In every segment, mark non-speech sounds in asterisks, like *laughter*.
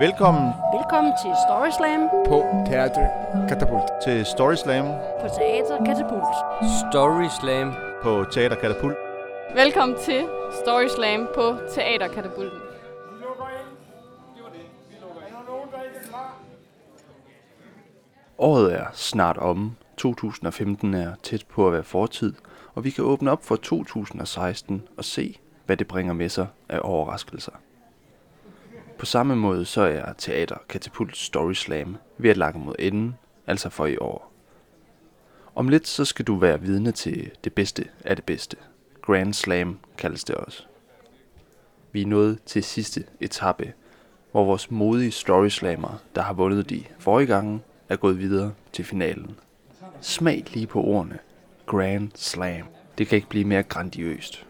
Velkommen Velkommen til Story Slam på Teater Katapult. til Story Slam på Teater Katapult. Story Slam. på Teater Katapult. Velkommen til Story Slam på Teaterkatapulten. Året er snart omme. 2015 er tæt på at være fortid, og vi kan åbne op for 2016 og se, hvad det bringer med sig af overraskelser. På samme måde så er Teater Katapult Story Slam ved at lakke mod enden, altså for i år. Om lidt så skal du være vidne til det bedste af det bedste. Grand Slam kaldes det også. Vi er nået til sidste etape, hvor vores modige storyslammer, der har vundet de forrige gange, er gået videre til finalen. Smag lige på ordene. Grand Slam. Det kan ikke blive mere grandiøst.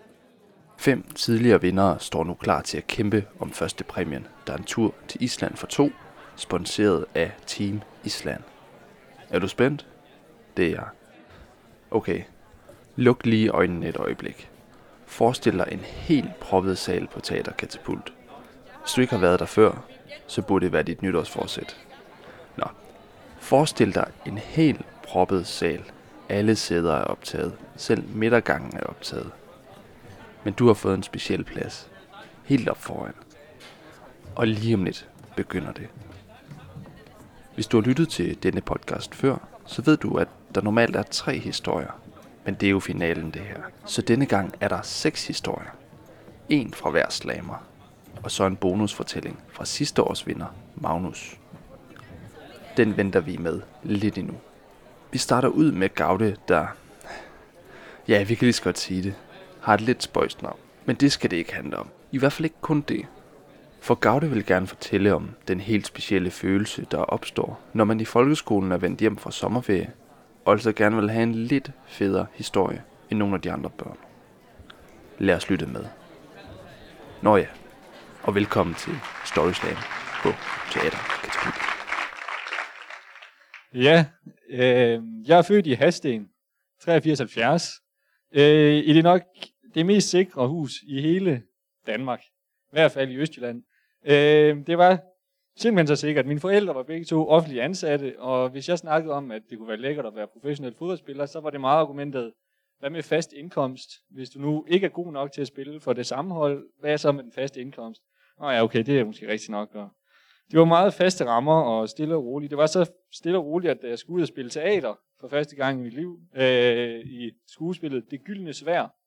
Fem tidligere vindere står nu klar til at kæmpe om første præmien, der er en tur til Island for to, sponsoreret af Team Island. Er du spændt? Det er jeg. Okay, luk lige øjnene et øjeblik. Forestil dig en helt proppet sal på Teater Katapult. Hvis du ikke har været der før, så burde det være dit nytårsforsæt. Nå, forestil dig en helt proppet sal. Alle sæder er optaget. Selv midtergangen er optaget. Men du har fået en speciel plads. Helt op foran. Og lige om lidt begynder det. Hvis du har lyttet til denne podcast før, så ved du, at der normalt er tre historier. Men det er jo finalen det her. Så denne gang er der seks historier. En fra hver slammer. Og så en bonusfortælling fra sidste års vinder, Magnus. Den venter vi med lidt endnu. Vi starter ud med Gaude, der... Ja, vi kan lige så godt sige det. Har et lidt spøjst navn. Men det skal det ikke handle om. I hvert fald ikke kun det. For Gaude vil gerne fortælle om den helt specielle følelse, der opstår, når man i folkeskolen er vendt hjem fra sommerferie, og altså gerne vil have en lidt federe historie end nogle af de andre børn. Lad os lytte med. Nå ja, og velkommen til Storyslam på Teater Katapult. Ja, øh, jeg er født i Hasten, 8370. Øh, I det nok det mest sikre hus i hele Danmark. I hvert fald i Østjylland. Øh, det var simpelthen så sikkert. Mine forældre var begge to offentlige ansatte, og hvis jeg snakkede om, at det kunne være lækkert at være professionel fodboldspiller, så var det meget argumentet, hvad med fast indkomst? Hvis du nu ikke er god nok til at spille for det samme hold, hvad er så med den faste indkomst? Nå ja, okay, det er måske rigtigt nok. Og det var meget faste rammer og stille og roligt. Det var så stille og roligt, at jeg skulle ud og spille teater for første gang i mit liv øh, i skuespillet Det Gyldne Svær.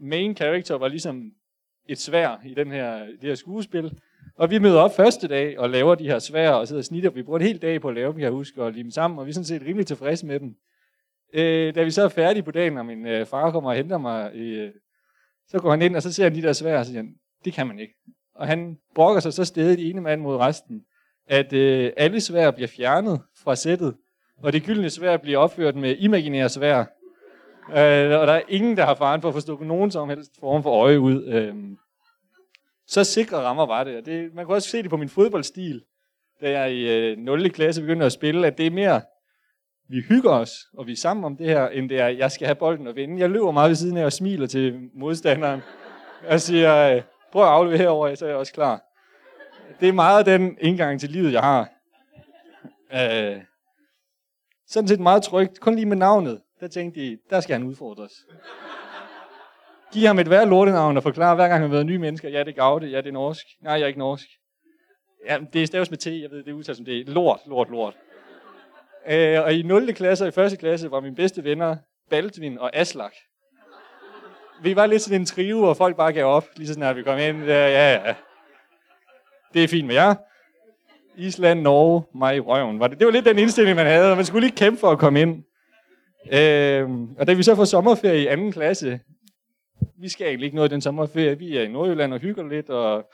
Main character var ligesom et svær i den her, det her skuespil. Og vi møder op første dag og laver de her svær og sidder og snitter. Vi bruger en hel dag på at lave dem, jeg husker, og lime dem sammen, og vi er sådan set rimelig tilfredse med dem. Øh, da vi så er færdige på dagen, og min øh, far kommer og henter mig, øh, så går han ind, og så ser han de der svær, og siger han, det kan man ikke. Og han brokker sig så stedet ene mand mod resten, at øh, alle svær bliver fjernet fra sættet, og det gyldne svær bliver opført med imaginære svær. Øh, og der er ingen, der har faren for at forstå nogen som helst form for øje ud. Øh, så sikre rammer var det. Og det. Man kunne også se det på min fodboldstil, da jeg i øh, 0. klasse begyndte at spille, at det er mere, vi hygger os, og vi er sammen om det her, end det er, jeg skal have bolden og vinde. Jeg løber meget ved siden af og smiler til modstanderen. Jeg siger, øh, prøv at aflevere herover, så er jeg også klar. Det er meget den indgang til livet, jeg har. Øh, sådan set meget trygt. Kun lige med navnet, der tænkte de, der skal han udfordres. Giv ham et hver lortenavn og forklare, hver gang han møder nye mennesker, ja, det er Gavde, ja, det er norsk. Nej, jeg er ikke norsk. Ja, det er staves med T, jeg ved, det er udtalt som det. Lort, lort, lort. Øh, og i 0. klasse og i 1. klasse var mine bedste venner Baldvin og Aslak. Vi var lidt sådan en trio, og folk bare gav op, lige så snart vi kom ind. Ja, ja, ja. Det er fint med jer. Island, Norge, mig i røven. Var det, det var lidt den indstilling, man havde, og man skulle lige kæmpe for at komme ind. Øh, og da vi så får sommerferie i anden klasse, vi skal egentlig ikke noget i den sommerferie. Vi er i Nordjylland og hygger lidt, og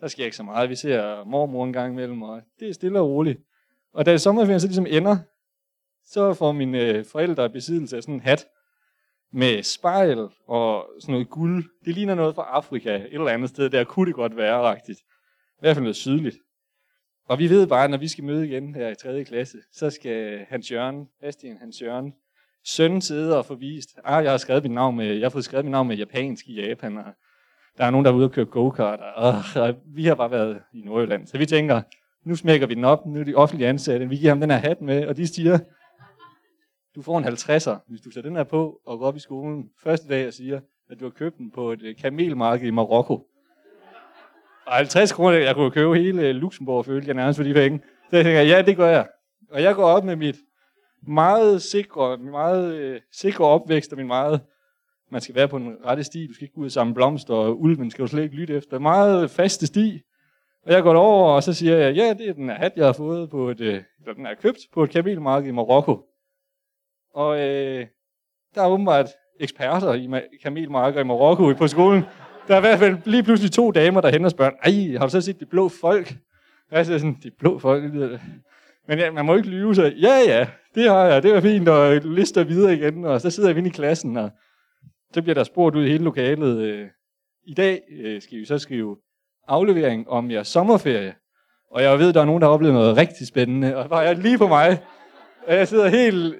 der sker ikke så meget. Vi ser mormor en gang imellem, og det er stille og roligt. Og da sommerferien så ligesom ender, så får mine øh, forældre besiddelse af sådan en hat med spejl og sådan noget guld. Det ligner noget fra Afrika, et eller andet sted. Der kunne det godt være, rigtigt. I hvert fald noget sydligt. Og vi ved bare, at når vi skal møde igen her i 3. klasse, så skal Hans Jørgen, Bastian Hans Jørgen, søn sidde og få vist, ah, jeg har skrevet mit navn med, jeg har fået skrevet mit navn med japansk i Japan, og Der er nogen, der er ude og køre go-kart, og, og vi har bare været i Nordjylland. Så vi tænker, nu smækker vi den op, nu er de offentlige ansatte, vi giver ham den her hat med, og de siger, du får en 50'er, hvis du tager den her på og går op i skolen første dag og siger, at du har købt den på et øh, kamelmarked i Marokko. Og 50 kroner, jeg kunne købe hele Luxembourg, følte jeg nærmest for de penge. Så jeg tænker, ja, det gør jeg. Og jeg går op med mit meget sikre, min meget øh, sikre opvækst og min meget, man skal være på en rette sti, du skal ikke gå ud og samle blomster, og ulven skal du slet ikke lytte efter. Meget faste sti. Og jeg går over, og så siger jeg, ja, det er den her hat, jeg har fået på et, øh, eller den er købt på et kamelmarked i Marokko. Og øh, der er åbenbart eksperter i ma- kamelmarker i Marokko på skolen. Der er i hvert fald lige pludselig to damer, der henter og spørger, ej, har du så set de blå folk? Jeg siger sådan, de blå folk, det lyder det. Men ja, man må ikke lyve, så ja, ja, det har jeg, det var fint, og lister videre igen, og så sidder vi inde i klassen, og så bliver der spurgt ud i hele lokalet. Øh, I dag øh, skal vi så skrive aflevering om jeres sommerferie, og jeg ved, der er nogen, der har oplevet noget rigtig spændende, og var jeg lige på mig, og jeg sidder helt,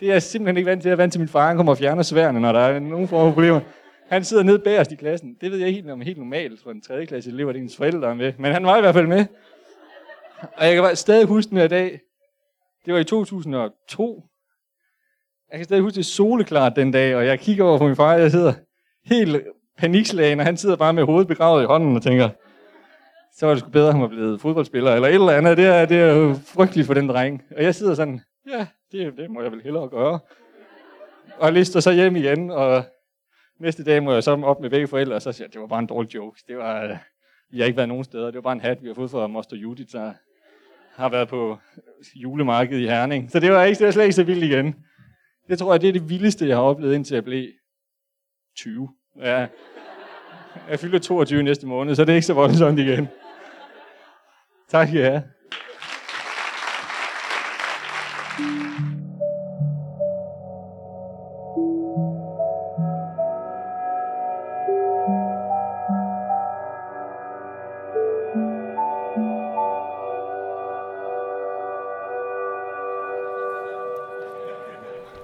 det er jeg simpelthen ikke vant til, jeg er vant til, at min far han kommer og fjerner sværene, når der er nogen form for problemer. Han sidder nede bagerst i klassen. Det ved jeg helt om helt normalt for en tredje klasse elev, at ens forældre er med. Men han var i hvert fald med. Og jeg kan bare stadig huske den her dag. Det var i 2002. Jeg kan stadig huske det soleklart den dag, og jeg kigger over på min far, og jeg sidder helt panikslagen, og han sidder bare med hovedet begravet i hånden og tænker, så var det sgu bedre, at han var blevet fodboldspiller, eller et eller andet. Det er, det er jo frygteligt for den dreng. Og jeg sidder sådan, ja, det, det må jeg vel hellere gøre. Og jeg lister så hjem igen, og næste dag må jeg så op med begge forældre, og så siger jeg, det var bare en dårlig joke. Det var, vi har ikke været nogen steder. Det var bare en hat, vi har fået fra Moster Judith, der har været på julemarkedet i Herning. Så det var, ikke, det var slet ikke så vildt igen. Det tror jeg, det er det vildeste, jeg har oplevet, indtil jeg blev 20. Ja. Jeg fylder 22 næste måned, så det er ikke så voldsomt igen. Tak ja.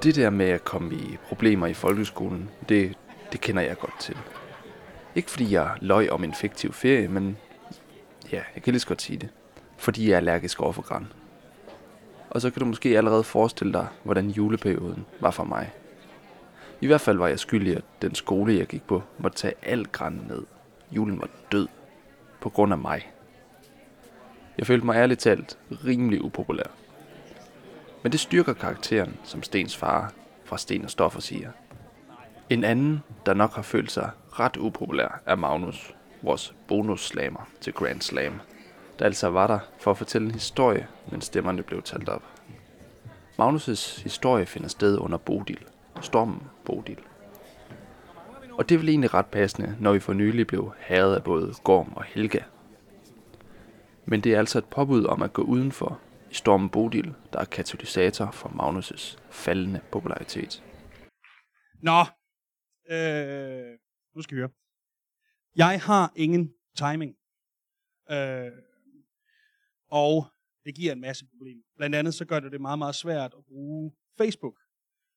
Det der med at komme i problemer i folkeskolen, det, det kender jeg godt til. Ikke fordi jeg løj om en fiktiv ferie, men ja, jeg kan lige så godt sige det. Fordi jeg er allergisk over for græn. Og så kan du måske allerede forestille dig, hvordan juleperioden var for mig. I hvert fald var jeg skyldig, at den skole, jeg gik på, måtte tage al græn ned. Julen var død. På grund af mig. Jeg følte mig ærligt talt rimelig upopulær. Men det styrker karakteren, som Stens far fra Sten og Stoffer siger. En anden, der nok har følt sig ret upopulær, er Magnus, vores bonusslammer til Grand Slam, der altså var der for at fortælle en historie, mens stemmerne blev talt op. Magnus' historie finder sted under Bodil, stormen Bodil. Og det er vel egentlig ret passende, når vi for nylig blev hadet af både Gorm og Helga. Men det er altså et påbud om at gå udenfor Storm stormen Bodil, der er katalysator for Magnus' faldende popularitet. Nå, øh, nu skal vi høre. Jeg har ingen timing. Øh, og det giver en masse problemer. Blandt andet så gør det det meget, meget svært at bruge Facebook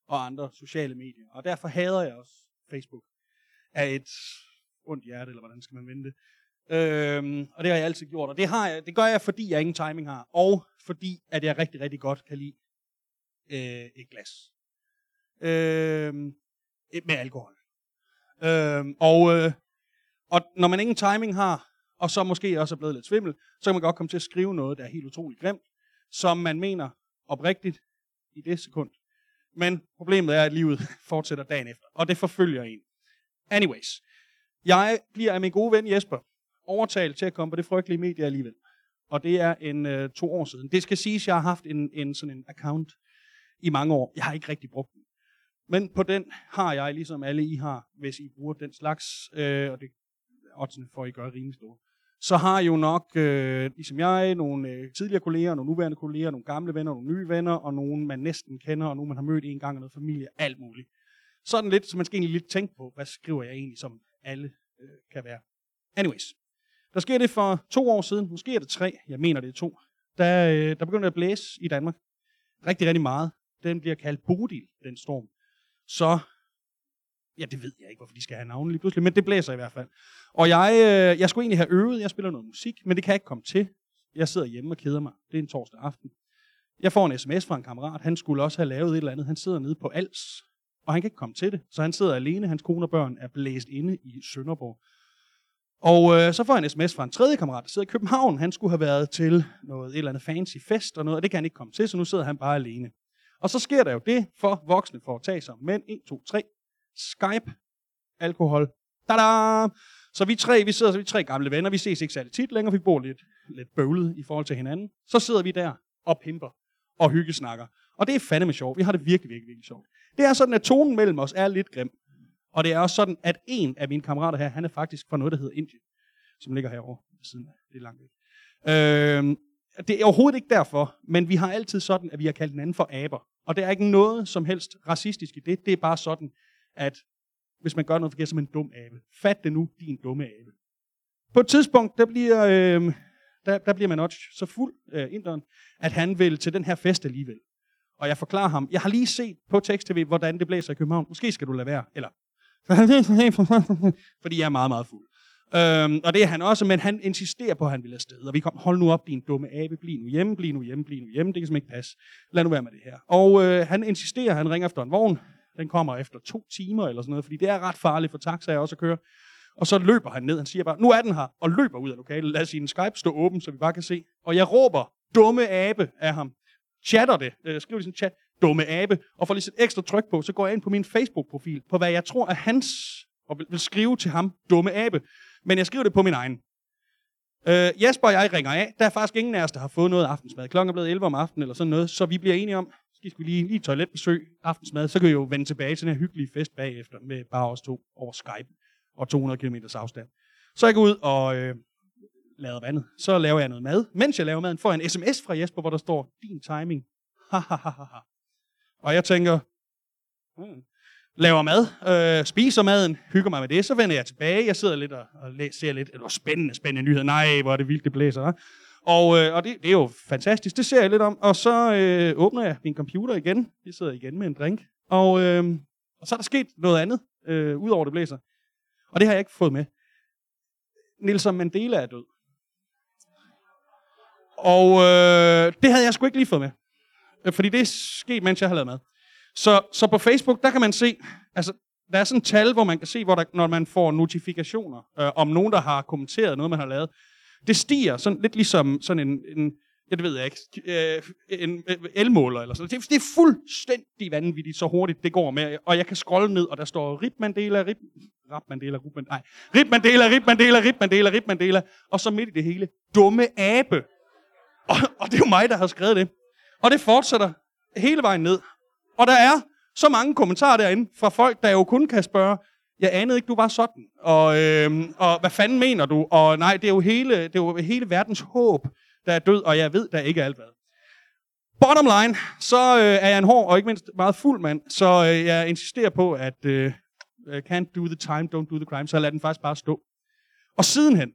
og andre sociale medier. Og derfor hader jeg også Facebook af et ondt hjerte, eller hvordan skal man vende det. Øhm, og det har jeg altid gjort. Og det, har jeg, det gør jeg, fordi jeg ingen timing har. Og fordi, at jeg rigtig, rigtig godt kan lide øh, et glas. øh, med alkohol. Øh, og, øh, og når man ingen timing har, og så måske også er blevet lidt svimmel, så kan man godt komme til at skrive noget, der er helt utroligt grimt, som man mener oprigtigt i det sekund. Men problemet er, at livet *laughs* fortsætter dagen efter, og det forfølger en. Anyways, jeg bliver af min gode ven Jesper overtalt til at komme på det frygtelige medie alligevel. Og det er en øh, to år siden. Det skal siges, at jeg har haft en, en sådan en account i mange år. Jeg har ikke rigtig brugt den. Men på den har jeg, ligesom alle I har, hvis I bruger den slags, øh, og det oddsene for, at I gør rimelig store, så har I jo nok, øh, ligesom jeg, nogle øh, tidligere kolleger, nogle nuværende kolleger, nogle gamle venner, nogle nye venner, og nogle man næsten kender, og nogle man har mødt en gang, og noget familie, alt muligt. Sådan lidt, så man skal egentlig lidt tænke på, hvad skriver jeg egentlig, som alle øh, kan være. Anyways, der sker det for to år siden, måske er det tre, jeg mener det er to, der, øh, der begynder at blæse i Danmark. Rigtig, rigtig meget. Den bliver kaldt Bodil, den storm. Så Ja, det ved jeg ikke, hvorfor de skal have navne lige pludselig, men det blæser i hvert fald. Og jeg, øh, jeg skulle egentlig have øvet, jeg spiller noget musik, men det kan jeg ikke komme til. Jeg sidder hjemme og keder mig. Det er en torsdag aften. Jeg får en sms fra en kammerat, han skulle også have lavet et eller andet. Han sidder nede på Als, og han kan ikke komme til det. Så han sidder alene, hans kone og børn er blæst inde i Sønderborg. Og øh, så får jeg en sms fra en tredje kammerat, der sidder i København. Han skulle have været til noget et eller andet fancy fest og noget, og det kan han ikke komme til, så nu sidder han bare alene. Og så sker der jo det for voksne for at tage sig. Men 1, 2, 3. Skype. Alkohol. Tada! Så vi tre, vi sidder, så vi tre gamle venner. Vi ses ikke særlig tit længere. Vi bor lidt, lidt bøvlet i forhold til hinanden. Så sidder vi der og pimper og hyggesnakker. Og det er fandeme sjovt. Vi har det virkelig, virkelig, virkelig sjovt. Det er sådan, at tonen mellem os er lidt grim. Og det er også sådan, at en af mine kammerater her, han er faktisk fra noget, der hedder Indien, som ligger herovre ved siden af. Det er langt væk. Øh, det er overhovedet ikke derfor, men vi har altid sådan, at vi har kaldt hinanden for aber. Og der er ikke noget som helst racistisk i det. Det er bare sådan, at hvis man gør noget forkert så man en dum abe. Fat det nu, din dumme abe. På et tidspunkt, der bliver, øh, der, der bliver man også så fuld, øh, inderen, at han vil til den her fest alligevel. Og jeg forklarer ham, jeg har lige set på tekst-tv, hvordan det blæser i København. Måske skal du lade være. Eller, *laughs* fordi jeg er meget, meget fuld. Øhm, og det er han også, men han insisterer på, at han vil afsted. Og vi kom, hold nu op, din dumme abe, bliv nu hjemme, bliv nu hjemme, bliv nu hjemme. Det kan simpelthen ikke passe. Lad nu være med det her. Og øh, han insisterer, han ringer efter en vogn. Den kommer efter to timer eller sådan noget, fordi det er ret farligt for taxaer også at køre. Og så løber han ned, han siger bare, nu er den her, og løber ud af lokalet. Lad sin Skype stå åben, så vi bare kan se. Og jeg råber, dumme abe af ham. Chatter det, øh, skriver i sin chat, dumme abe, og får lige et ekstra tryk på, så går jeg ind på min Facebook-profil, på hvad jeg tror er hans, og vil, vil skrive til ham, dumme abe. Men jeg skriver det på min egen. Øh, Jesper og jeg ringer af. Der er faktisk ingen af os, der har fået noget aftensmad. Klokken er blevet 11 om aftenen eller sådan noget, så vi bliver enige om, skal vi lige, lige toiletbesøg, aftensmad, så kan vi jo vende tilbage til den her hyggelige fest bagefter med bare os to over Skype og 200 km afstand. Så jeg går ud og øh, lader vandet. Så laver jeg noget mad. Mens jeg laver maden, får jeg en sms fra Jesper, hvor der står, din timing og jeg tænker, hmm, laver mad, øh, spiser maden, hygger mig med det, så vender jeg tilbage. Jeg sidder lidt og, og ser lidt, det var spændende, spændende nyheder. Nej, hvor er det vildt, det blæser. Hva? Og, øh, og det, det er jo fantastisk, det ser jeg lidt om. Og så øh, åbner jeg min computer igen. Jeg sidder igen med en drink. Og, øh, og så er der sket noget andet, øh, udover det blæser. Og det har jeg ikke fået med. Nelson Mandela er død. Og øh, det havde jeg sgu ikke lige fået med. Øh, fordi det er sket, mens jeg har lavet mad. Så, så på Facebook, der kan man se, altså, der er sådan et tal, hvor man kan se, hvor der, når man får notifikationer øh, om nogen, der har kommenteret noget, man har lavet. Det stiger sådan lidt ligesom sådan en, en ja, det ved jeg ikke, øh, en øh, elmåler eller sådan det, det er fuldstændig vanvittigt, så hurtigt det går med. Og jeg kan scrolle ned, og der står Rip Mandela, Rip, Rap Mandela, Rip Mandela, nej, Rip Mandela, Rip Mandela, Rip Mandela, Rip Mandela, og så midt i det hele, dumme abe. Og, og det er jo mig, der har skrevet det. Og det fortsætter hele vejen ned. Og der er så mange kommentarer derinde fra folk, der jo kun kan spørge, jeg anede ikke, du var sådan. Og, øhm, og hvad fanden mener du? Og nej, det er jo hele, det er jo hele verdens håb, der er død, og jeg ved, der ikke er alt hvad. Bottom line, så øh, er jeg en hård og ikke mindst meget fuld mand, så øh, jeg insisterer på, at øh, can't do the time, don't do the crime, så lad den faktisk bare stå. Og sidenhen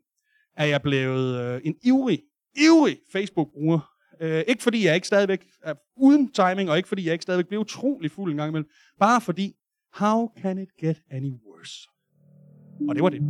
er jeg blevet øh, en ivrig, ivrig Facebook-bruger, Øh, ikke fordi jeg ikke stadigvæk er uden timing, og ikke fordi jeg ikke stadigvæk bliver utrolig fuld en gang imellem. Bare fordi, how can it get any worse? Og det var det.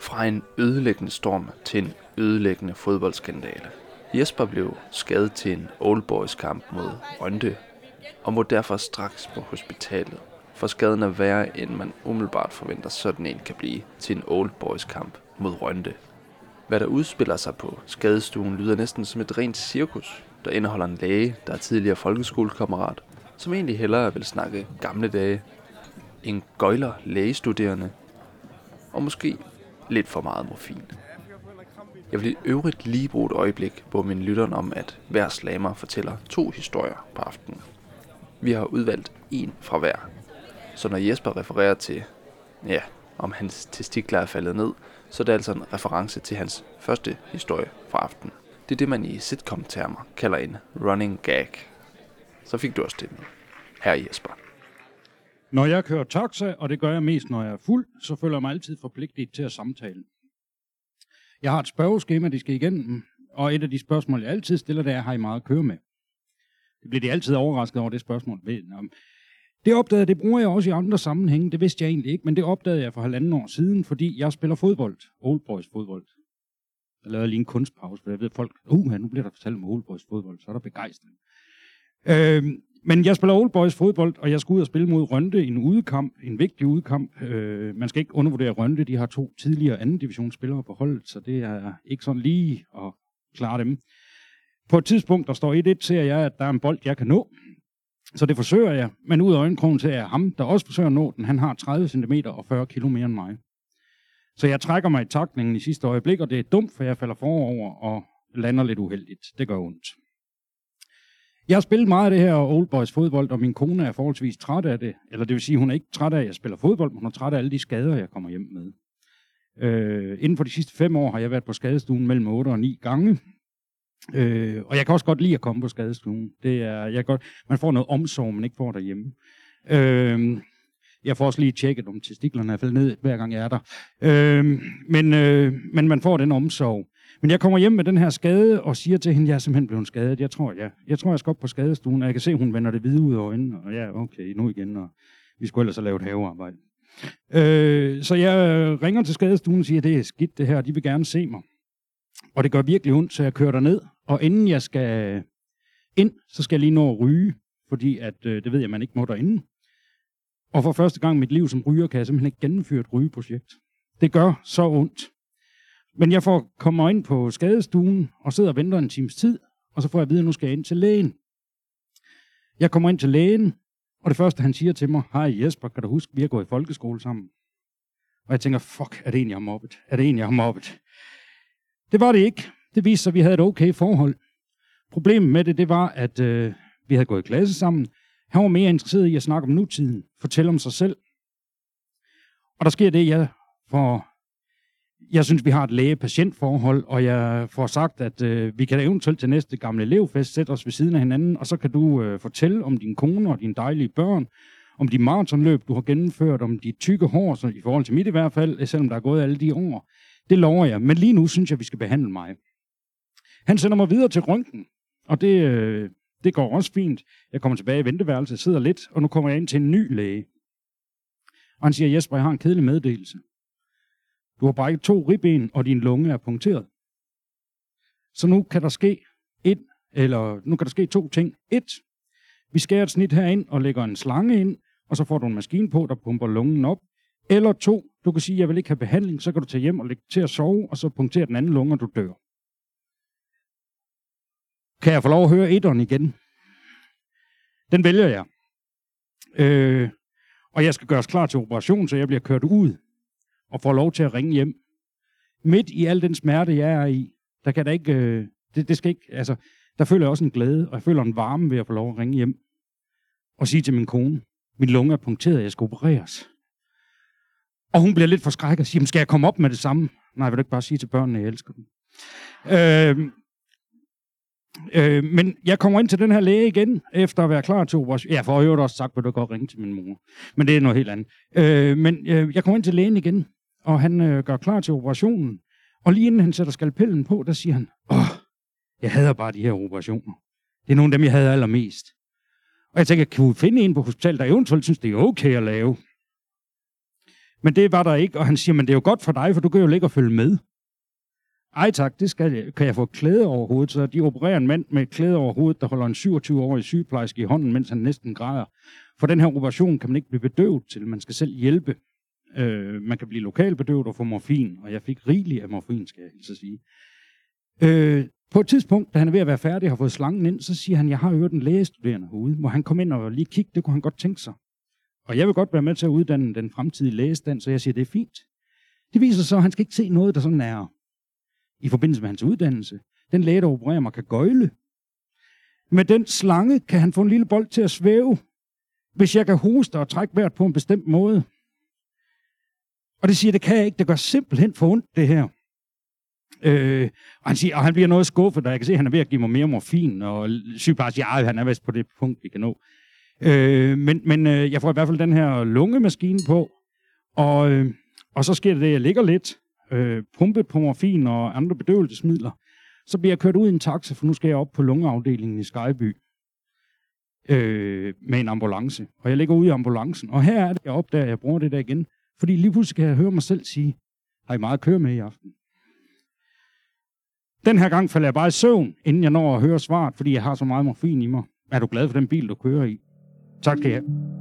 Fra en ødelæggende storm til en ødelæggende fodboldskandale. Jesper blev skadet til en Old Boys kamp mod Rønde, og må derfor straks på hospitalet, for skaden er værre, end man umiddelbart forventer sådan en kan blive til en Old Boys kamp mod Rønde. Hvad der udspiller sig på skadestuen lyder næsten som et rent cirkus, der indeholder en læge, der er tidligere folkeskolekammerat, som egentlig hellere vil snakke gamle dage, en gøjler lægestuderende, og måske lidt for meget morfin. Jeg vil i øvrigt lige bruge et øjeblik på min lytteren om, at hver slammer fortæller to historier på aftenen. Vi har udvalgt en fra hver. Så når Jesper refererer til, ja, om hans testikler er faldet ned, så er det altså en reference til hans første historie fra aftenen. Det er det, man i sitcom-termer kalder en running gag. Så fik du også det med. Her Jesper. Når jeg kører taxa, og det gør jeg mest, når jeg er fuld, så føler jeg mig altid forpligtet til at samtale. Jeg har et spørgeskema, de skal igennem, og et af de spørgsmål, jeg altid stiller, det er, har I meget at køre med? Det bliver de altid overrasket over, det spørgsmål. Ved, Det opdagede, det bruger jeg også i andre sammenhænge, det vidste jeg egentlig ikke, men det opdagede jeg for halvanden år siden, fordi jeg spiller fodbold, Old Boys fodbold. Jeg lavede lige en kunstpause, for jeg ved, folk, uh, nu bliver der fortalt om Old Boys fodbold, så er der begejstring. Øhm, men jeg spiller Old Boys fodbold, og jeg skal ud og spille mod Rønte i en udekamp, en vigtig udekamp. Øh, man skal ikke undervurdere Rønte, de har to tidligere anden divisionsspillere på holdet, så det er ikke sådan lige at klare dem. På et tidspunkt, der står 1-1, ser jeg, at der er en bold, jeg kan nå. Så det forsøger jeg, men ud af øjenkrogen ser jeg ham, der også forsøger at nå den. Han har 30 cm og 40 kg mere end mig. Så jeg trækker mig i takningen i sidste øjeblik, og det er dumt, for jeg falder forover og lander lidt uheldigt. Det gør ondt. Jeg har spillet meget af det her Old Boys fodbold, og min kone er forholdsvis træt af det. Eller det vil sige, hun er ikke træt af, at jeg spiller fodbold, men hun er træt af alle de skader, jeg kommer hjem med. Øh, inden for de sidste fem år har jeg været på skadestuen mellem 8 og 9 gange. Øh, og jeg kan også godt lide at komme på skadestuen. Det er, jeg godt, man får noget omsorg, man ikke får derhjemme. Øh, jeg får også lige tjekket, om testiklerne er faldet ned, hver gang jeg er der. Øh, men, øh, men man får den omsorg. Men jeg kommer hjem med den her skade og siger til hende, jeg er simpelthen blevet skadet. Jeg tror, jeg, jeg, tror, jeg skal op på skadestuen, og jeg kan se, at hun vender det hvide ud af øjnene. Og ja, okay, nu igen, og vi skulle ellers have lavet havearbejde. Øh, så jeg ringer til skadestuen og siger, det er skidt det her, de vil gerne se mig. Og det gør virkelig ondt, så jeg kører der ned. Og inden jeg skal ind, så skal jeg lige nå at ryge, fordi at, øh, det ved jeg, man ikke må derinde. Og for første gang i mit liv som ryger, kan jeg simpelthen ikke gennemføre et rygeprojekt. Det gør så ondt. Men jeg får kommer ind på skadestuen og sidder og venter en times tid, og så får jeg at vide, at nu skal jeg ind til lægen. Jeg kommer ind til lægen, og det første, han siger til mig, hej Jesper, kan du huske, vi har gået i folkeskole sammen? Og jeg tænker, fuck, er det en, jeg har mobbet? Er det en, jeg har mobbet? Det var det ikke. Det viste sig, at vi havde et okay forhold. Problemet med det, det var, at øh, vi havde gået i klasse sammen. Han var mere interesseret i at snakke om nutiden, fortælle om sig selv. Og der sker det, jeg får jeg synes, vi har et læge-patientforhold, og jeg får sagt, at øh, vi kan eventuelt til næste gamle elevfest sætte os ved siden af hinanden, og så kan du øh, fortælle om din kone og dine dejlige børn, om de maratonløb, du har gennemført, om de tykke hår, så i forhold til mit i hvert fald, øh, selvom der er gået alle de år. Det lover jeg, men lige nu synes jeg, vi skal behandle mig. Han sender mig videre til røntgen, og det, øh, det går også fint. Jeg kommer tilbage i venteværelset, sidder lidt, og nu kommer jeg ind til en ny læge. Og han siger, Jesper, jeg har en kedelig meddelelse. Du har brækket to ribben, og din lunge er punkteret. Så nu kan der ske et, eller nu kan der ske to ting. Et, vi skærer et snit herind og lægger en slange ind, og så får du en maskine på, der pumper lungen op. Eller to, du kan sige, jeg vil ikke have behandling, så kan du tage hjem og lægge til at sove, og så punktere den anden lunge, og du dør. Kan jeg få lov at høre etteren igen? Den vælger jeg. Øh, og jeg skal gøres klar til operation, så jeg bliver kørt ud og får lov til at ringe hjem. Midt i al den smerte, jeg er i, der kan der ikke, øh, det, det skal ikke, altså, der føler jeg også en glæde, og jeg føler en varme ved at få lov at ringe hjem og sige til min kone, min lunge er punkteret, jeg skal opereres. Og hun bliver lidt forskrækket og siger, skal jeg komme op med det samme? Nej, vil du ikke bare sige til børnene, at jeg elsker dem? Øh, øh, men jeg kommer ind til den her læge igen, efter at være klar til operation. Ja, for øvrigt også sagt, at du godt ringe til min mor. Men det er noget helt andet. Øh, men øh, jeg kommer ind til lægen igen, og han øh, gør klar til operationen. Og lige inden han sætter skalpellen på, der siger han, åh, jeg hader bare de her operationer. Det er nogle af dem, jeg havde allermest. Og jeg tænker, kan vi finde en på hospitalet, der eventuelt synes, det er okay at lave? Men det var der ikke, og han siger, men det er jo godt for dig, for du kan jo ligge og følge med. Ej tak, det skal jeg. Kan jeg få klæde over hovedet? Så de opererer en mand med klæde over hovedet, der holder en 27-årig sygeplejerske i hånden, mens han næsten græder. For den her operation kan man ikke blive bedøvet til. Man skal selv hjælpe. Øh, man kan blive lokalbedøvet og få morfin, og jeg fik rigeligt af morfin, skal jeg så sige. Øh, på et tidspunkt, da han er ved at være færdig og har fået slangen ind, så siger han, jeg har hørt en lægestuderende herude. Må han komme ind og lige kigge? Det kunne han godt tænke sig. Og jeg vil godt være med til at uddanne den fremtidige lægestand, så jeg siger, det er fint. Det viser så, at han skal ikke se noget, der sådan er i forbindelse med hans uddannelse. Den læge, der opererer mig, kan gøjle. Med den slange kan han få en lille bold til at svæve, hvis jeg kan hoste og trække vejret på en bestemt måde. Og det siger, det kan jeg ikke. Det gør simpelthen for ondt, det her. Øh, og han siger, og han bliver noget skuffet, da jeg kan se, at han er ved at give mig mere morfin, og sygeplejersken siger, at han er vist på det punkt, vi kan nå. Øh, men men øh, jeg får i hvert fald den her lungemaskine på, og, øh, og så sker det, at jeg ligger lidt, øh, pumpet på morfin og andre bedøvelsesmidler. Så bliver jeg kørt ud i en taxa, for nu skal jeg op på lungeafdelingen i Skyby øh, med en ambulance. Og jeg ligger ude i ambulancen, og her er det, jeg opdager, at jeg bruger det der igen. Fordi lige pludselig kan jeg høre mig selv sige, har I meget at køre med i aften? Den her gang falder jeg bare i søvn, inden jeg når at høre svaret, fordi jeg har så meget morfin i mig. Er du glad for den bil, du kører i? Tak skal jeg have.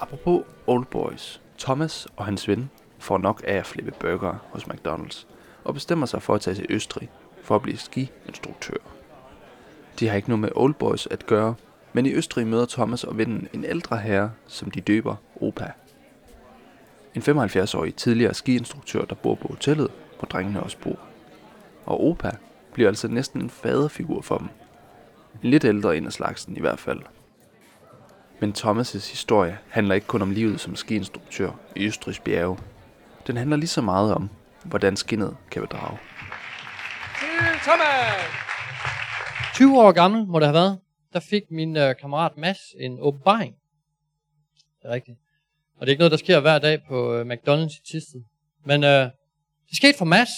Apropos Old Boys. Thomas og hans ven får nok af at flippe burger hos McDonald's og bestemmer sig for at tage til Østrig for at blive skiinstruktør. De har ikke noget med Old Boys at gøre, men i Østrig møder Thomas og vennen en ældre herre, som de døber Opa. En 75-årig tidligere skiinstruktør, der bor på hotellet, hvor drengene også bor. Og Opa bliver altså næsten en faderfigur for dem. En lidt ældre en af slagsen i hvert fald. Men Thomas' historie handler ikke kun om livet som skiinstruktør i Østrigs bjerge. Den handler lige så meget om, hvordan skinnet kan bedrage. 20 år gammel må det have været, der fik min øh, kammerat Mads en åbenbaring. Det er rigtigt. Og det er ikke noget, der sker hver dag på øh, McDonald's i Tisted. Men øh, det skete for Mads.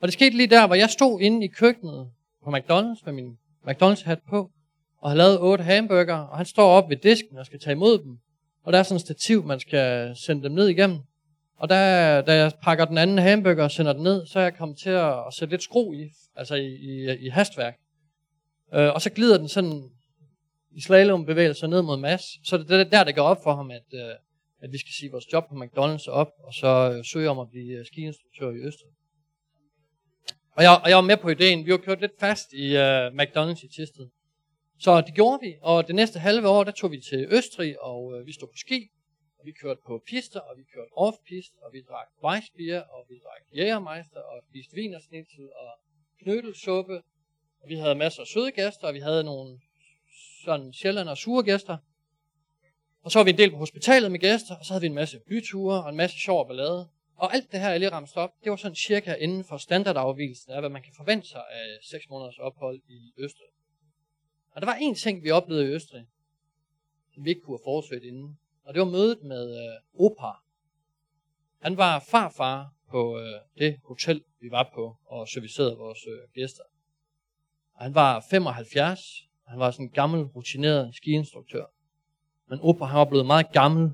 Og det skete lige der, hvor jeg stod inde i køkkenet på McDonald's med min McDonald's-hat på, og har lavet otte hamburger, og han står op ved disken og skal tage imod dem. Og der er sådan et stativ, man skal sende dem ned igennem. Og der, da jeg pakker den anden hamburger og sender den ned, så er jeg kommet til at, at sætte lidt skru i, altså i, i, i hastværk. Øh, og så glider den sådan i slalombevægelser ned mod Mads. Så det er der, det går op for ham, at, øh, at vi skal sige vores job på McDonald's op, og så øh, søge om at blive øh, skiinstruktør i Østrig. Og jeg, og jeg var med på ideen. Vi var kørt lidt fast i øh, McDonald's i Tisted. Så det gjorde vi, og det næste halve år, der tog vi til Østrig, og øh, vi stod på ski, og vi kørte på pister, og vi kørte off-pist, og vi drak Weissbier, og vi drak Jægermeister, og spiste vinersnitzel og knødelsuppe, og vi havde masser af søde gæster, og vi havde nogle sådan sjældne og sure gæster. Og så var vi en del på hospitalet med gæster, og så havde vi en masse byture og en masse sjov ballade. Og alt det her, jeg lige ramte op, det var sådan cirka inden for standardafvielsen af, hvad man kan forvente sig af 6 måneders ophold i Østrig. Og der var en ting, vi oplevede i Østrig, som vi ikke kunne have forudsøgt inden. Og det var mødet med øh, Opa. Han var farfar på øh, det hotel, vi var på, og servicerede vores øh, gæster. Og han var 75, og han var sådan en gammel, rutineret skiinstruktør. Men Opa, han var blevet meget gammel,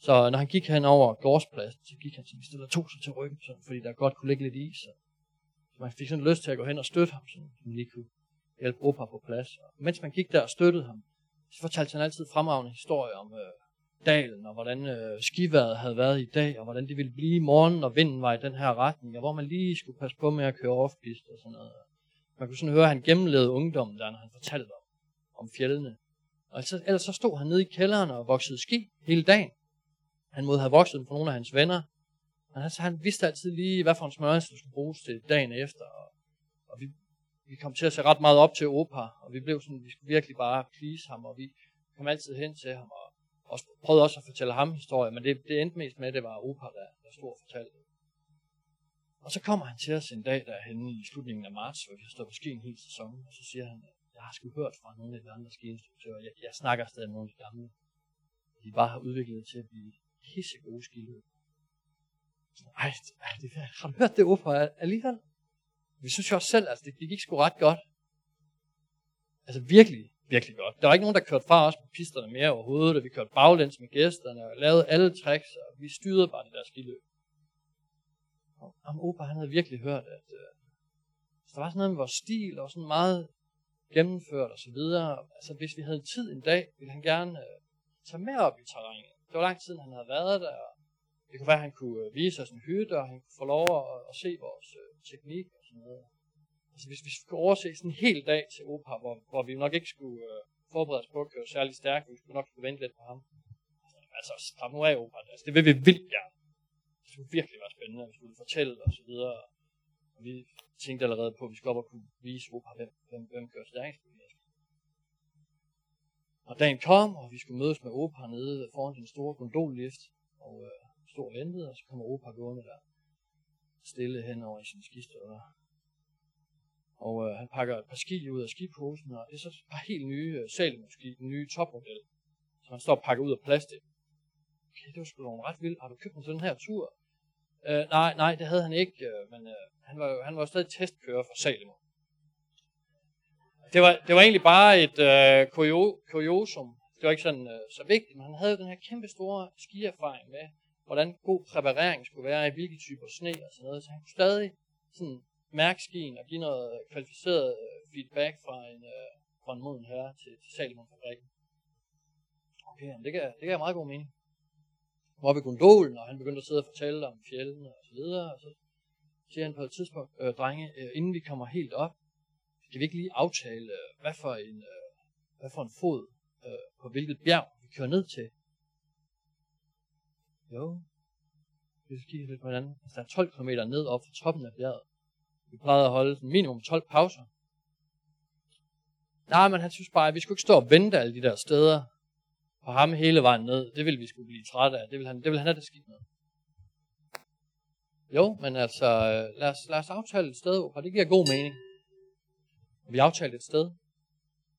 så når han gik hen over gårdspladsen, så gik han sådan stille og tog sig til ryggen, sådan, fordi der godt kunne ligge lidt is. Så man fik sådan lyst til at gå hen og støtte ham, sådan, så lige kunne hjælpe Opa på plads. Og mens man gik der og støttede ham, så fortalte han altid fremragende historier om øh, dalen, og hvordan øh, skiværet havde været i dag, og hvordan det ville blive i morgen, når vinden var i den her retning, og hvor man lige skulle passe på med at køre off og sådan noget. Man kunne sådan høre, at han gennemlevede ungdommen der, når han fortalte om, om fjellene. Og så, ellers så stod han nede i kælderen og voksede ski hele dagen. Han måtte have vokset dem for nogle af hans venner. Men altså, han vidste altid lige, hvad for en smørelse, der skulle bruges til dagen efter. Og, og vi, vi kom til at se ret meget op til Opa, og vi blev sådan, vi skulle virkelig bare please ham, og vi kom altid hen til ham, og og prøvede også at fortælle ham historier, men det, det endte mest med, at det var Opa, der, der stod og fortalte. Og så kommer han til os en dag derhenne i slutningen af marts, hvor vi har stået på ski en hel sæson, og så siger han, jeg har sgu hørt fra nogle af de andre skiinstruktører, jeg, jeg snakker stadig med nogle af de gamle, de bare har udviklet til at blive pisse gode skiløb. Ej, det, har du hørt det Opa alligevel? Vi synes jo også selv, at altså, det, gik ikke sgu ret godt. Altså virkelig, virkelig godt. Der var ikke nogen, der kørte fra os på pisterne mere overhovedet, og vi kørte baglæns med gæsterne, og lavede alle tricks, og vi styrede bare det der skiløb. Og om Opa, han havde virkelig hørt, at øh, der var sådan noget med vores stil, og sådan meget gennemført og så videre. Altså hvis vi havde tid en dag, ville han gerne øh, tage med op i terrænet. Det var lang tid, han havde været der, og det kunne være, at han kunne øh, vise os en hytte, og han kunne få lov at, at se vores øh, teknik sådan noget. Altså hvis vi skulle overse sådan en hel dag til Opa, hvor, hvor vi nok ikke skulle øh, forberede os på at køre særlig stærkt, vi skulle nok skulle vente lidt på ham. Altså, fra nu af Opa, altså, det vil vi vildt gerne. Det skulle virkelig være spændende, at vi skulle fortælle og så videre. Og vi tænkte allerede på, at vi skulle op og kunne vise Opa, hvem, hvem, hvem kører stærkest. Og dagen kom, og vi skulle mødes med Opa nede foran den store gondollift, og øh, stod og ventede, og så kommer Opa gående der, stille hen over i sin skistøvler. Og øh, han pakker et par ski ud af skiposen, og det er så et par helt nye øh, Salomon-ski, den nye topmodel, som han står og pakker ud af plastik. Okay, det var sgu nogle ret vildt. Har du købt den til den her tur? Øh, nej, nej, det havde han ikke, øh, men øh, han, var jo, han var stadig testkører for Salomon. Det var, det var egentlig bare et øh, kurio- kuriosum. Det var ikke sådan øh, så vigtigt, men han havde jo den her kæmpe store skierfaring med, hvordan god præparering skulle være i hvilke typer sne og sådan noget. Så han kunne stadig sådan mærke skien og give noget kvalificeret øh, feedback fra en, øh, fra en moden herre til, til Salomon-fabrikken. Okay, jamen det, kan, det gav meget god mening. Hvor vi gondolen, og han begyndte at sidde og fortælle om fjellene og så videre, og så siger han på et tidspunkt, øh, drenge, øh, inden vi kommer helt op, skal vi ikke lige aftale, øh, hvad for en, øh, hvad for en fod øh, på hvilket bjerg vi kører ned til? Jo, vi skal kigge lidt på hinanden. Altså, der er 12 km ned op fra toppen af bjerget. Vi plejede at holde sådan minimum 12 pauser. Nej, men han synes bare, at vi skulle ikke stå og vente alle de der steder på ham hele vejen ned. Det ville vi skulle blive trætte af. Det ville han, det ville han have det skidt med. Jo, men altså, øh, lad os, lad os aftale et sted, og det giver god mening. Vi aftalte et sted,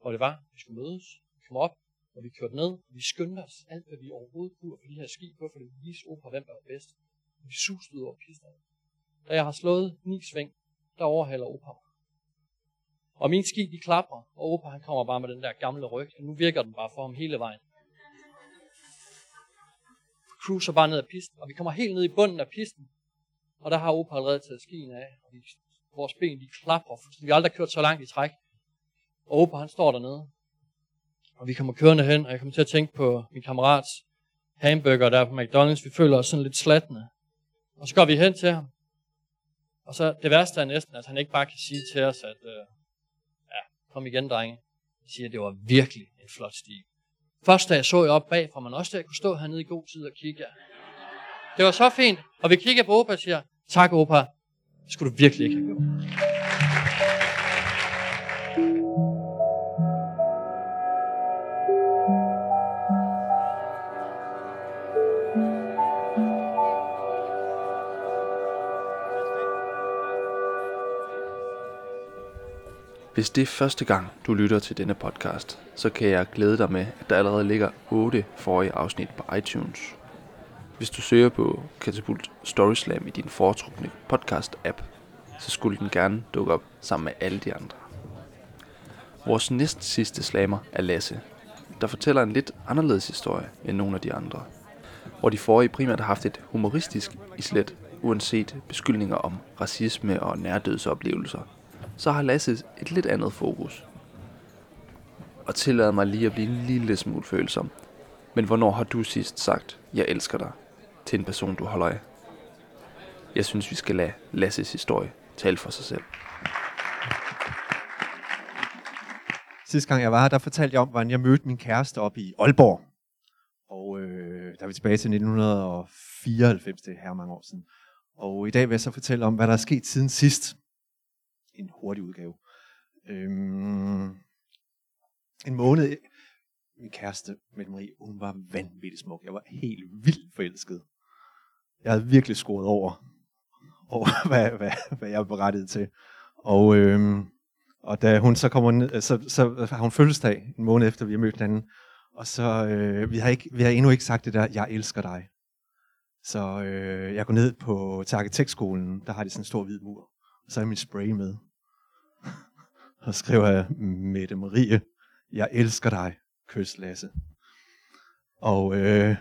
hvor det var, vi skulle mødes, komme op, og vi kørte ned, og vi skyndte os alt, hvad vi overhovedet kunne for de her ski på, for det vise op, hvem der var bedst. Og Vi susede ud over pisterne. Da jeg har slået ni sving, der overhaler Opa mig. Og min ski, de klapper, og Opa han kommer bare med den der gamle ryg, og nu virker den bare for ham hele vejen. Cruiser bare ned ad pisten, og vi kommer helt ned i bunden af pisten, og der har Opa allerede taget skien af, og vi, vores ben de klapper, for vi har aldrig kørt så langt i træk. Og Opa han står dernede, og vi kommer kørende hen, og jeg kommer til at tænke på min kammerats hamburger der på McDonald's. Vi føler os sådan lidt slatne. Og så går vi hen til ham. Og så det værste er næsten, at han ikke bare kan sige til os, at øh, ja, kom igen, drenge. Han siger, at det var virkelig en flot stil. Først da jeg så jer op bag, bagfra, man også der kunne stå hernede i god tid og kigge. Det var så fint, og vi kigger på Opa og siger, tak Opa, det skulle du virkelig ikke have gjort. Hvis det er første gang, du lytter til denne podcast, så kan jeg glæde dig med, at der allerede ligger 8 forrige afsnit på iTunes. Hvis du søger på Katapult Storyslam i din foretrukne podcast-app, så skulle den gerne dukke op sammen med alle de andre. Vores næst sidste slammer er Lasse, der fortæller en lidt anderledes historie end nogle af de andre. Hvor de forrige primært har haft et humoristisk islet, uanset beskyldninger om racisme og nærdødsoplevelser så har Lasse et lidt andet fokus. Og tillader mig lige at blive en lille smule følsom. Men hvornår har du sidst sagt, jeg elsker dig, til en person, du holder af? Jeg synes, vi skal lade Lasses historie tale for sig selv. Sidste gang jeg var her, der fortalte jeg om, hvordan jeg mødte min kæreste op i Aalborg. Og øh, der er vi tilbage til 1994, det er her mange år siden. Og i dag vil jeg så fortælle om, hvad der er sket siden sidst en hurtig udgave. Øhm, en måned, min kæreste, Mette Marie, hun var vanvittigt smuk. Jeg var helt vildt forelsket. Jeg havde virkelig scoret over, over *laughs* hvad, hvad, hvad jeg var berettiget til. Og, øhm, og da hun så kommer ned, så, så har hun fødselsdag en måned efter, vi har mødt hinanden. Og så, øh, vi, har ikke, vi har endnu ikke sagt det der, jeg elsker dig. Så øh, jeg går ned på til arkitektskolen, der har de sådan en stor hvid mur. Og så er min spray med. Og skriver jeg, Mette Marie, jeg elsker dig, kys Lasse. Og, øh,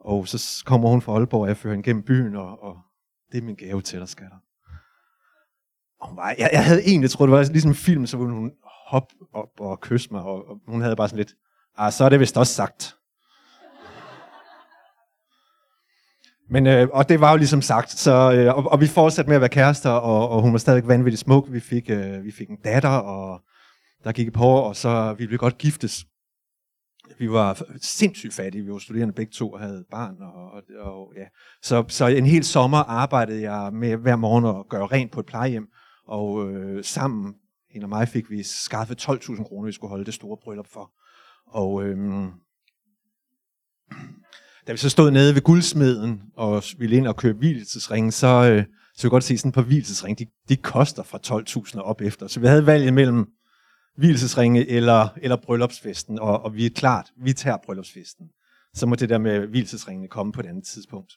og så kommer hun fra Aalborg, og jeg fører hende gennem byen, og, og det er min gave til dig, skatter. Og hun var, jeg, jeg havde egentlig troet, det var ligesom en film, så ville hun hoppe op og kysse mig, og, og hun havde bare sådan lidt, ah, så er det vist også sagt. Men, øh, og det var jo ligesom sagt, så, øh, og, og vi fortsatte med at være kærester, og, og hun var stadig vanvittigt smuk. Vi fik, øh, vi fik en datter, og der gik et par år, og så vi blev godt giftes. Vi var sindssygt fattige, vi var studerende begge to og havde barn. Og, og, og, ja. så, så en hel sommer arbejdede jeg med hver morgen at gøre rent på et plejehjem, og øh, sammen, hende og mig, fik vi skaffet 12.000 kroner, vi skulle holde det store bryllup for. Og Øh, da vi så stod nede ved guldsmeden og ville ind og købe hvilesesringe, så, øh, så vi godt se sådan et par hvilesesringe, de, de koster fra 12.000 og op efter. Så vi havde valget mellem hvilesesringe eller, eller bryllupsfesten, og, og vi er klart, vi tager bryllupsfesten. Så må det der med hvilesesringene komme på et andet tidspunkt.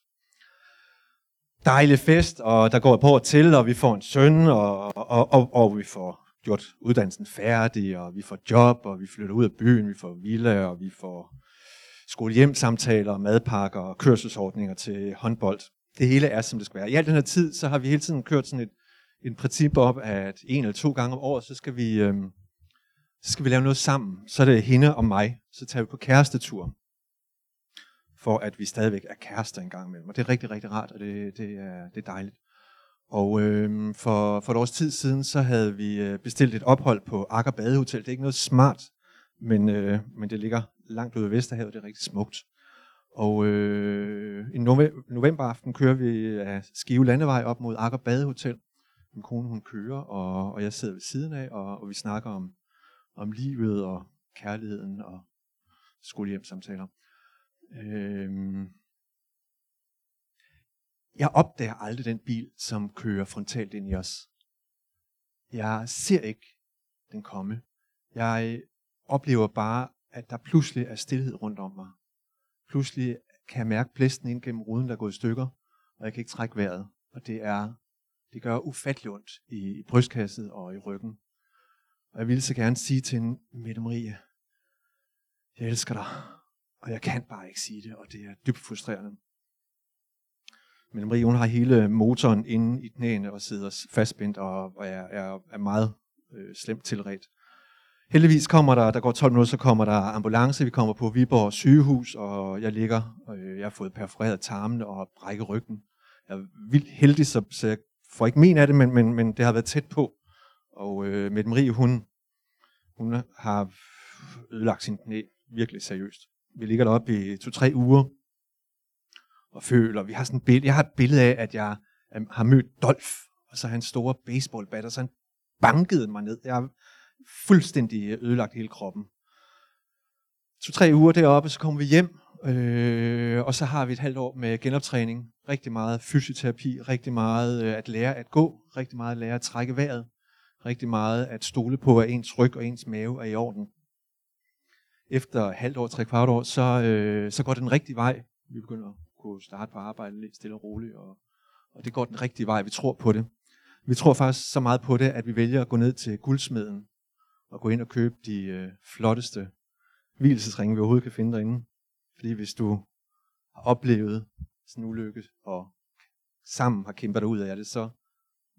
Dejlig fest, og der går et par år til, og vi får en søn, og, og, og, og vi får gjort uddannelsen færdig, og vi får job, og vi flytter ud af byen, vi får villa, og vi får skolehjemsamtaler, madpakker og kørselsordninger til håndbold. Det hele er, som det skal være. I al den her tid, så har vi hele tiden kørt sådan et, et princip op, at en eller to gange om året, så skal vi, øh, så skal vi lave noget sammen. Så er det hende og mig. Så tager vi på kærestetur. For at vi stadigvæk er kærester en gang imellem. Og det er rigtig, rigtig rart, og det, det, er, det er dejligt. Og øh, for, for et års tid siden, så havde vi øh, bestilt et ophold på Akker Badehotel. Det er ikke noget smart, men, øh, men det ligger langt ude ved Vesterhavet. Det er rigtig smukt. Og øh, i novemberaften kører vi af Skive Landevej op mod Akker Badehotel. Min kone hun kører, og, og jeg sidder ved siden af, og, og vi snakker om, om livet og kærligheden og skolehjemsamtaler. Øh, jeg opdager aldrig den bil, som kører frontalt ind i os. Jeg ser ikke den komme. Jeg oplever bare, at der pludselig er stillhed rundt om mig. Pludselig kan jeg mærke blæsten ind gennem ruden, der er gået i stykker, og jeg kan ikke trække vejret. Og det er, det gør ufattelig ondt i, i brystkasset og i ryggen. Og jeg ville så gerne sige til hende, Mette Marie, jeg elsker dig, og jeg kan bare ikke sige det, og det er dybt frustrerende. Men Marie, hun har hele motoren inde i knæene og sidder fastspændt og, og er, er, er meget øh, slemt tilret. Heldigvis kommer der, der går 12 minutter, så kommer der ambulance. Vi kommer på Viborg sygehus, og jeg ligger, og jeg har fået perforeret tarmen og brækket ryggen. Jeg er vildt heldig, så, så jeg får ikke men af det, men, men, men det har været tæt på. Og øh, Mette Marie, hun, hun har ødelagt sin knæ virkelig seriøst. Vi ligger deroppe i to-tre uger, og føler, vi har sådan et billede, jeg har et billede af, at jeg har mødt Dolph, og så hans store baseballbat, og så han bankede mig ned. Jeg fuldstændig øh, ødelagt hele kroppen. To-tre uger deroppe, så kommer vi hjem, øh, og så har vi et halvt år med genoptræning. Rigtig meget fysioterapi, rigtig meget øh, at lære at gå, rigtig meget at lære at trække vejret, rigtig meget at stole på, at ens ryg og ens mave er i orden. Efter halvt år, tre kvart år, så, øh, så går det den rigtige vej. Vi begynder at kunne starte på arbejde lidt stille og roligt, og, og det går den rigtige vej. Vi tror på det. Vi tror faktisk så meget på det, at vi vælger at gå ned til guldsmeden at gå ind og købe de øh, flotteste hvilesesringe, vi overhovedet kan finde derinde. Fordi hvis du har oplevet sådan en ulykke, og sammen har kæmpet dig ud af det, så,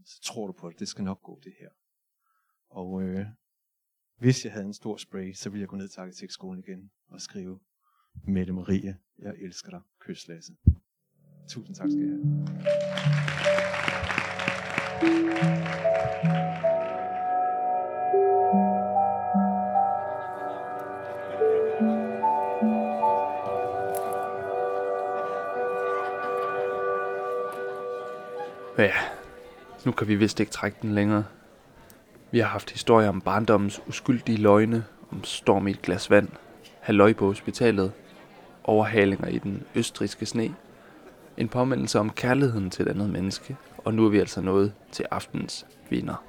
så tror du på det. Det skal nok gå, det her. Og øh, hvis jeg havde en stor spray, så ville jeg gå ned til arkitektskolen igen og skrive, Mette Marie, jeg elsker dig. Kys Lasse. Tusind tak skal I have. Ja, nu kan vi vist ikke trække den længere. Vi har haft historier om barndommens uskyldige løgne, om storm i et glas vand, halløj på hospitalet, overhalinger i den østriske sne, en påmindelse om kærligheden til et andet menneske, og nu er vi altså nået til aftens vinder.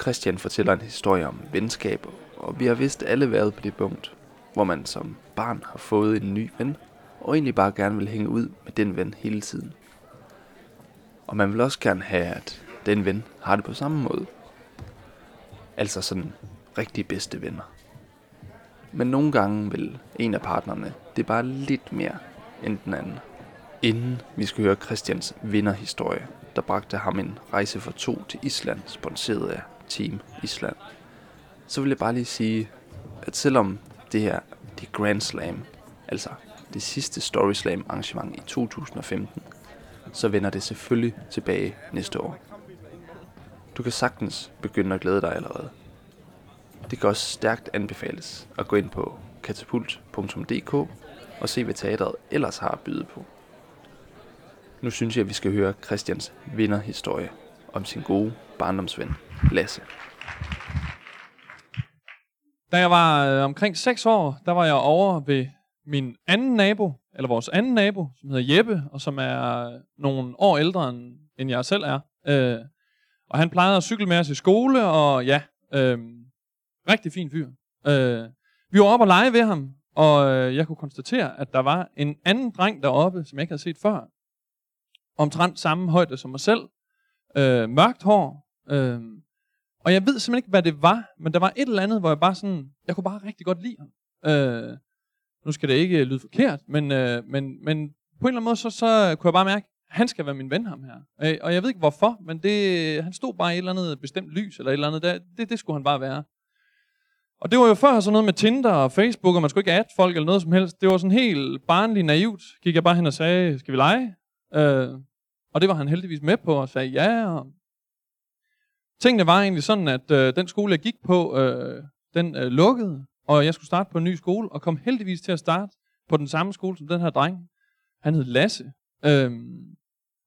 Christian fortæller en historie om venskab, og vi har vist alle været på det punkt, hvor man som barn har fået en ny ven, og egentlig bare gerne vil hænge ud med den ven hele tiden. Og man vil også gerne have, at den ven har det på samme måde. Altså sådan rigtig bedste venner. Men nogle gange vil en af partnerne det bare lidt mere end den anden. Inden vi skal høre Christians vinderhistorie, der bragte ham en rejse for to til Island, sponsoreret af Team Island, så vil jeg bare lige sige, at selvom det her det Grand Slam, altså det sidste Story Slam arrangement i 2015, så vender det selvfølgelig tilbage næste år. Du kan sagtens begynde at glæde dig allerede. Det kan også stærkt anbefales at gå ind på katapult.dk og se, hvad teateret ellers har at byde på. Nu synes jeg, at vi skal høre Christians vinderhistorie om sin gode barndomsven, Lasse. Da jeg var øh, omkring 6 år, der var jeg over ved min anden nabo, eller vores anden nabo, som hedder Jeppe, og som er nogle år ældre end, end jeg selv er. Øh, og han plejede at cykle med os i skole, og ja, øh, rigtig fin fyr. Øh, vi var oppe og lege ved ham, og øh, jeg kunne konstatere, at der var en anden dreng deroppe, som jeg ikke havde set før. Omtrent samme højde som mig selv. Øh, mørkt hår. Øh, og jeg ved simpelthen ikke, hvad det var, men der var et eller andet, hvor jeg bare sådan, jeg kunne bare rigtig godt lide ham. Øh, nu skal det ikke lyde forkert, men, øh, men, men på en eller anden måde, så, så kunne jeg bare mærke, han skal være min ven, ham her. Øh, og jeg ved ikke hvorfor, men det, han stod bare i et eller andet bestemt lys, eller et eller andet, der, det, det skulle han bare være. Og det var jo før sådan noget med Tinder og Facebook, og man skulle ikke adde folk eller noget som helst. Det var sådan helt barnligt naivt. Gik jeg bare hen og sagde, skal vi lege? Øh, og det var han heldigvis med på, og sagde ja. Og Tingene var egentlig sådan, at øh, den skole, jeg gik på, øh, den øh, lukkede, og jeg skulle starte på en ny skole, og kom heldigvis til at starte på den samme skole som den her dreng. Han hed Lasse. Øhm,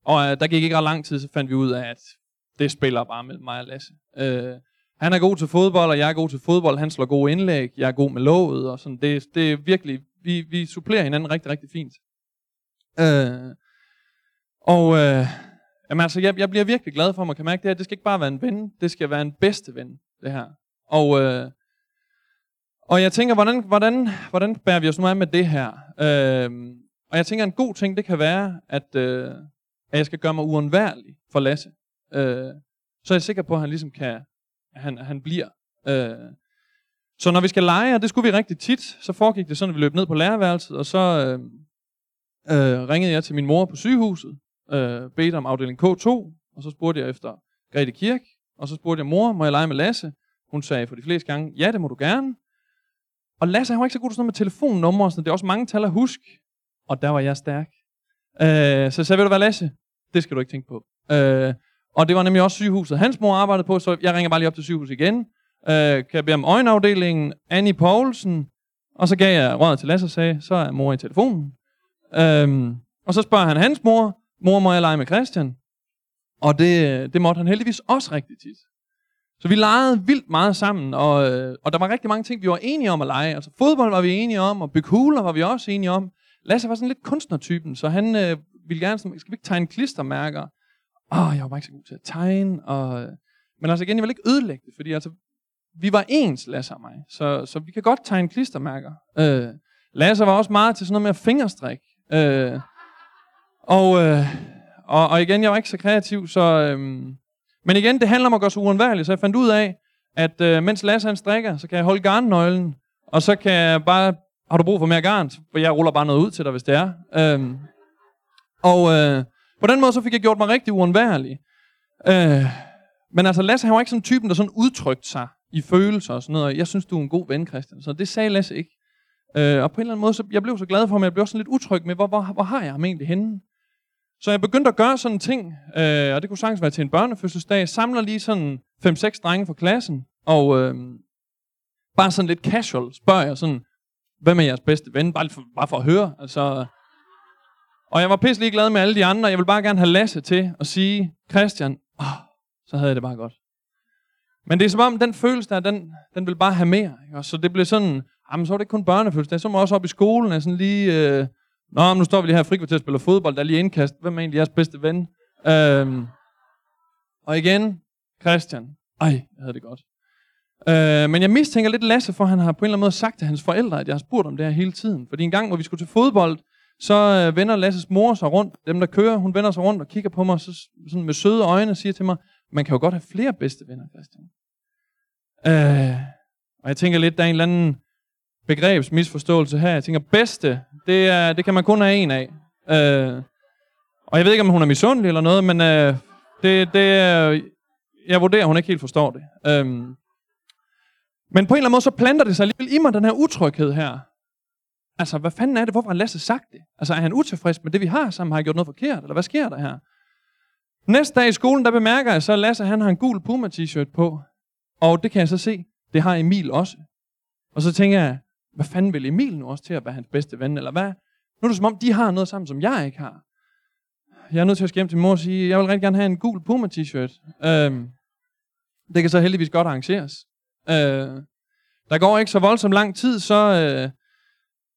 og øh, der gik ikke ret lang tid, så fandt vi ud af, at det spiller bare mellem mig og Lasse. Øh, han er god til fodbold, og jeg er god til fodbold. Han slår gode indlæg, jeg er god med låget, og sådan. Det, det er virkelig, vi, vi supplerer hinanden rigtig, rigtig fint. Øh, og øh, jamen altså, jeg, jeg bliver virkelig glad for, at man kan mærke det her. Det skal ikke bare være en ven, det skal være en bedste ven, det her. Og, øh, og jeg tænker, hvordan, hvordan, hvordan bærer vi os nu af med det her? Øh, og jeg tænker, en god ting, det kan være, at, øh, at jeg skal gøre mig uundværlig for Lasse. Øh, så er jeg sikker på, at han ligesom kan, han, han bliver. Øh, så når vi skal lege, og det skulle vi rigtig tit, så foregik det sådan, at vi løb ned på lærerværelset, og så øh, øh, ringede jeg til min mor på sygehuset, øh, bedte om afdeling K2, og så spurgte jeg efter Grete Kirk, og så spurgte jeg, mor, må jeg lege med Lasse? Hun sagde for de fleste gange, ja, det må du gerne. Og Lasse, han var ikke så god til sådan noget med telefonnumre og sådan, det er også mange tal at huske. Og der var jeg stærk. Øh, så jeg sagde, ved du hvad, Lasse? Det skal du ikke tænke på. Øh, og det var nemlig også sygehuset, hans mor arbejdede på, så jeg ringer bare lige op til sygehuset igen. Øh, kan jeg bede om øjenafdelingen, Annie Poulsen, og så gav jeg råd til Lasse og sagde, så er mor i telefonen. Øhm, og så spørger han hans mor, mor må jeg lege med Christian? Og det, det måtte han heldigvis også rigtig tit. Så vi legede vildt meget sammen, og, øh, og der var rigtig mange ting, vi var enige om at lege. Altså fodbold var vi enige om, og bygge huler var vi også enige om. Lasse var sådan lidt kunstnertypen, så han øh, ville gerne sådan, skal vi ikke tegne klistermærker? Åh, oh, jeg var bare ikke så god til at tegne. Og, øh, men altså igen, jeg vil ikke ødelægge det, fordi altså, vi var ens, Lasse og mig. Så, så vi kan godt tegne klistermærker. Øh, Lasse var også meget til sådan noget med at fingerstrik. Øh, og, øh, og, og igen, jeg var ikke så kreativ, så... Øh, men igen, det handler om at gøre sig uundværlig, så jeg fandt ud af, at øh, mens Lasse han strikker, så kan jeg holde garnnøglen, og så kan jeg bare, har du brug for mere garn? For jeg ruller bare noget ud til dig, hvis det er. Øhm, og øh, på den måde, så fik jeg gjort mig rigtig uundværlig. Øh, men altså, Lasse han var ikke sådan typen, der sådan udtrykte sig i følelser og sådan noget. Jeg synes, du er en god ven, Christian. Så det sagde Lasse ikke. Øh, og på en eller anden måde, så jeg blev så glad for ham, jeg blev også sådan lidt utryg med, hvor, hvor, hvor har jeg ham egentlig henne? Så jeg begyndte at gøre sådan en ting, øh, og det kunne sagtens være til en børnefødselsdag. Jeg samler lige sådan 5-6 drenge fra klassen, og øh, bare sådan lidt casual spørger jeg sådan, hvem er jeres bedste ven? Bare for, bare for at høre. Altså, og jeg var pisselig glad med alle de andre. Jeg ville bare gerne have Lasse til at sige, Christian, oh, så havde jeg det bare godt. Men det er som om, den følelse der, den, den vil bare have mere. Ikke? Og så det blev sådan, jamen så var det ikke kun børnefødselsdag, så var også op i skolen, og sådan lige, øh, Nå, nu står vi lige her i frikvarter og spiller fodbold. Der er lige indkast. Hvem er egentlig jeres bedste ven? Øhm, og igen, Christian. Ej, jeg havde det godt. Øh, men jeg mistænker lidt Lasse, for han har på en eller anden måde sagt til hans forældre, at jeg har spurgt om det her hele tiden. Fordi en gang, hvor vi skulle til fodbold, så øh, vender Lasses mor sig rundt. Dem, der kører, hun vender sig rundt og kigger på mig så, sådan med søde øjne og siger til mig, man kan jo godt have flere bedste venner, Christian. Øh, og jeg tænker lidt, der er en eller anden begrebsmisforståelse her. Jeg tænker, bedste, det, er, det kan man kun have en af. Øh, og jeg ved ikke, om hun er misundelig eller noget, men øh, det, det, jeg vurderer, at hun ikke helt forstår det. Øh, men på en eller anden måde, så planter det sig alligevel i mig, den her utryghed her. Altså, hvad fanden er det? Hvorfor har Lasse sagt det? Altså, er han utilfreds med det, vi har sammen? Har jeg gjort noget forkert? Eller hvad sker der her? Næste dag i skolen, der bemærker jeg så, at Lasse han har en gul Puma t-shirt på. Og det kan jeg så se, det har Emil også. Og så tænker jeg, hvad fanden vil Emil nu også til at være hans bedste ven, eller hvad? Nu er det som om, de har noget sammen, som jeg ikke har. Jeg er nødt til at skæmme til mor og sige, jeg vil rigtig gerne have en gul Puma t-shirt. Øhm, det kan så heldigvis godt arrangeres. Øh, der går ikke så voldsomt lang tid, så, øh,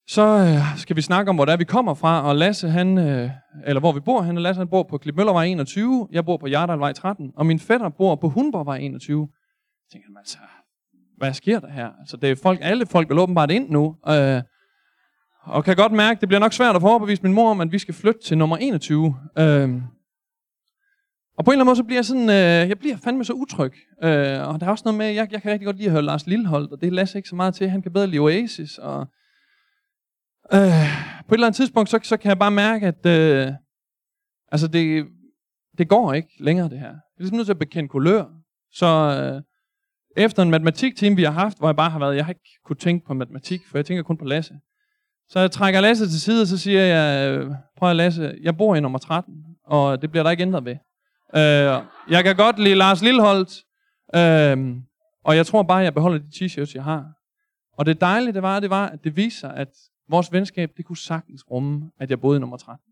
så øh, skal vi snakke om, hvor der vi kommer fra. Og Lasse, han, øh, eller hvor vi bor. Han, Lasse, han bor på Klipmøllervej 21. Jeg bor på Jardalvej 13. Og min fætter bor på Hundborgvej 21. Jeg tænker, altså, hvad sker der her? Altså, det er folk, alle folk vil åbenbart ind nu. Øh, og kan godt mærke, det bliver nok svært at få overbevist min mor om, at vi skal flytte til nummer 21. Øh, og på en eller anden måde, så bliver jeg sådan, øh, jeg bliver fandme så utryg. Øh, og der er også noget med, jeg, jeg kan rigtig godt lide at høre Lars Lilleholdt, og det lader ikke så meget til. Han kan bedre lide Oasis, og øh, på et eller andet tidspunkt, så, så kan jeg bare mærke, at øh, altså det, det går ikke længere, det her. Jeg er ligesom nødt til at bekende kulør. Så øh, efter en matematikteam, vi har haft, hvor jeg bare har været, jeg har ikke kunne tænke på matematik, for jeg tænker kun på Lasse. Så jeg trækker Lasse til side, og så siger jeg, prøv at Lasse, jeg bor i nummer 13, og det bliver der ikke ændret ved. Øh, jeg kan godt lide Lars Lilleholdt, øh, og jeg tror bare, jeg beholder de t-shirts, jeg har. Og det dejlige, det var, det var, at det viser, at vores venskab, det kunne sagtens rumme, at jeg boede i nummer 13.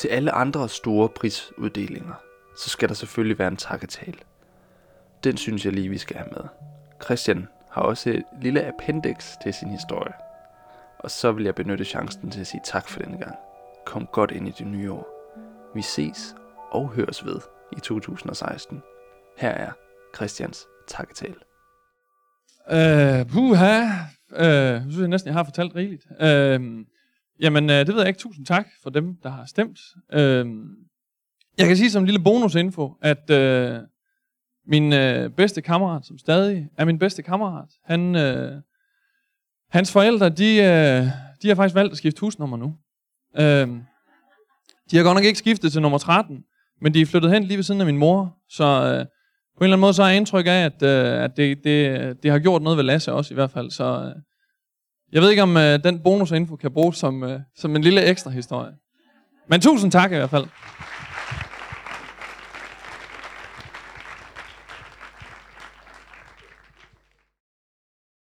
Til alle andre store prisuddelinger, så skal der selvfølgelig være en takketale. Den synes jeg lige, vi skal have med. Christian har også et lille appendix til sin historie. Og så vil jeg benytte chancen til at sige tak for denne gang. Kom godt ind i det nye år. Vi ses og høres ved i 2016. Her er Christians takketale. Øh, puha. Øh, jeg synes jeg næsten, jeg har fortalt rigeligt. Øh, jamen, øh, det ved jeg ikke. Tusind tak for dem, der har stemt. Øh, jeg kan sige som en lille bonusinfo, at øh, min øh, bedste kammerat, som stadig er min bedste kammerat, han, øh, hans forældre, de, øh, de har faktisk valgt at skifte husnummer nu. Øh, de har godt nok ikke skiftet til nummer 13, men de er flyttet hen lige ved siden af min mor, så øh, på en eller anden måde så har jeg indtryk af, at, øh, at det, det, det har gjort noget ved Lasse også i hvert fald. Så øh, jeg ved ikke, om øh, den bonusinfo kan bruges som, øh, som en lille ekstra historie. Men tusind tak i hvert fald.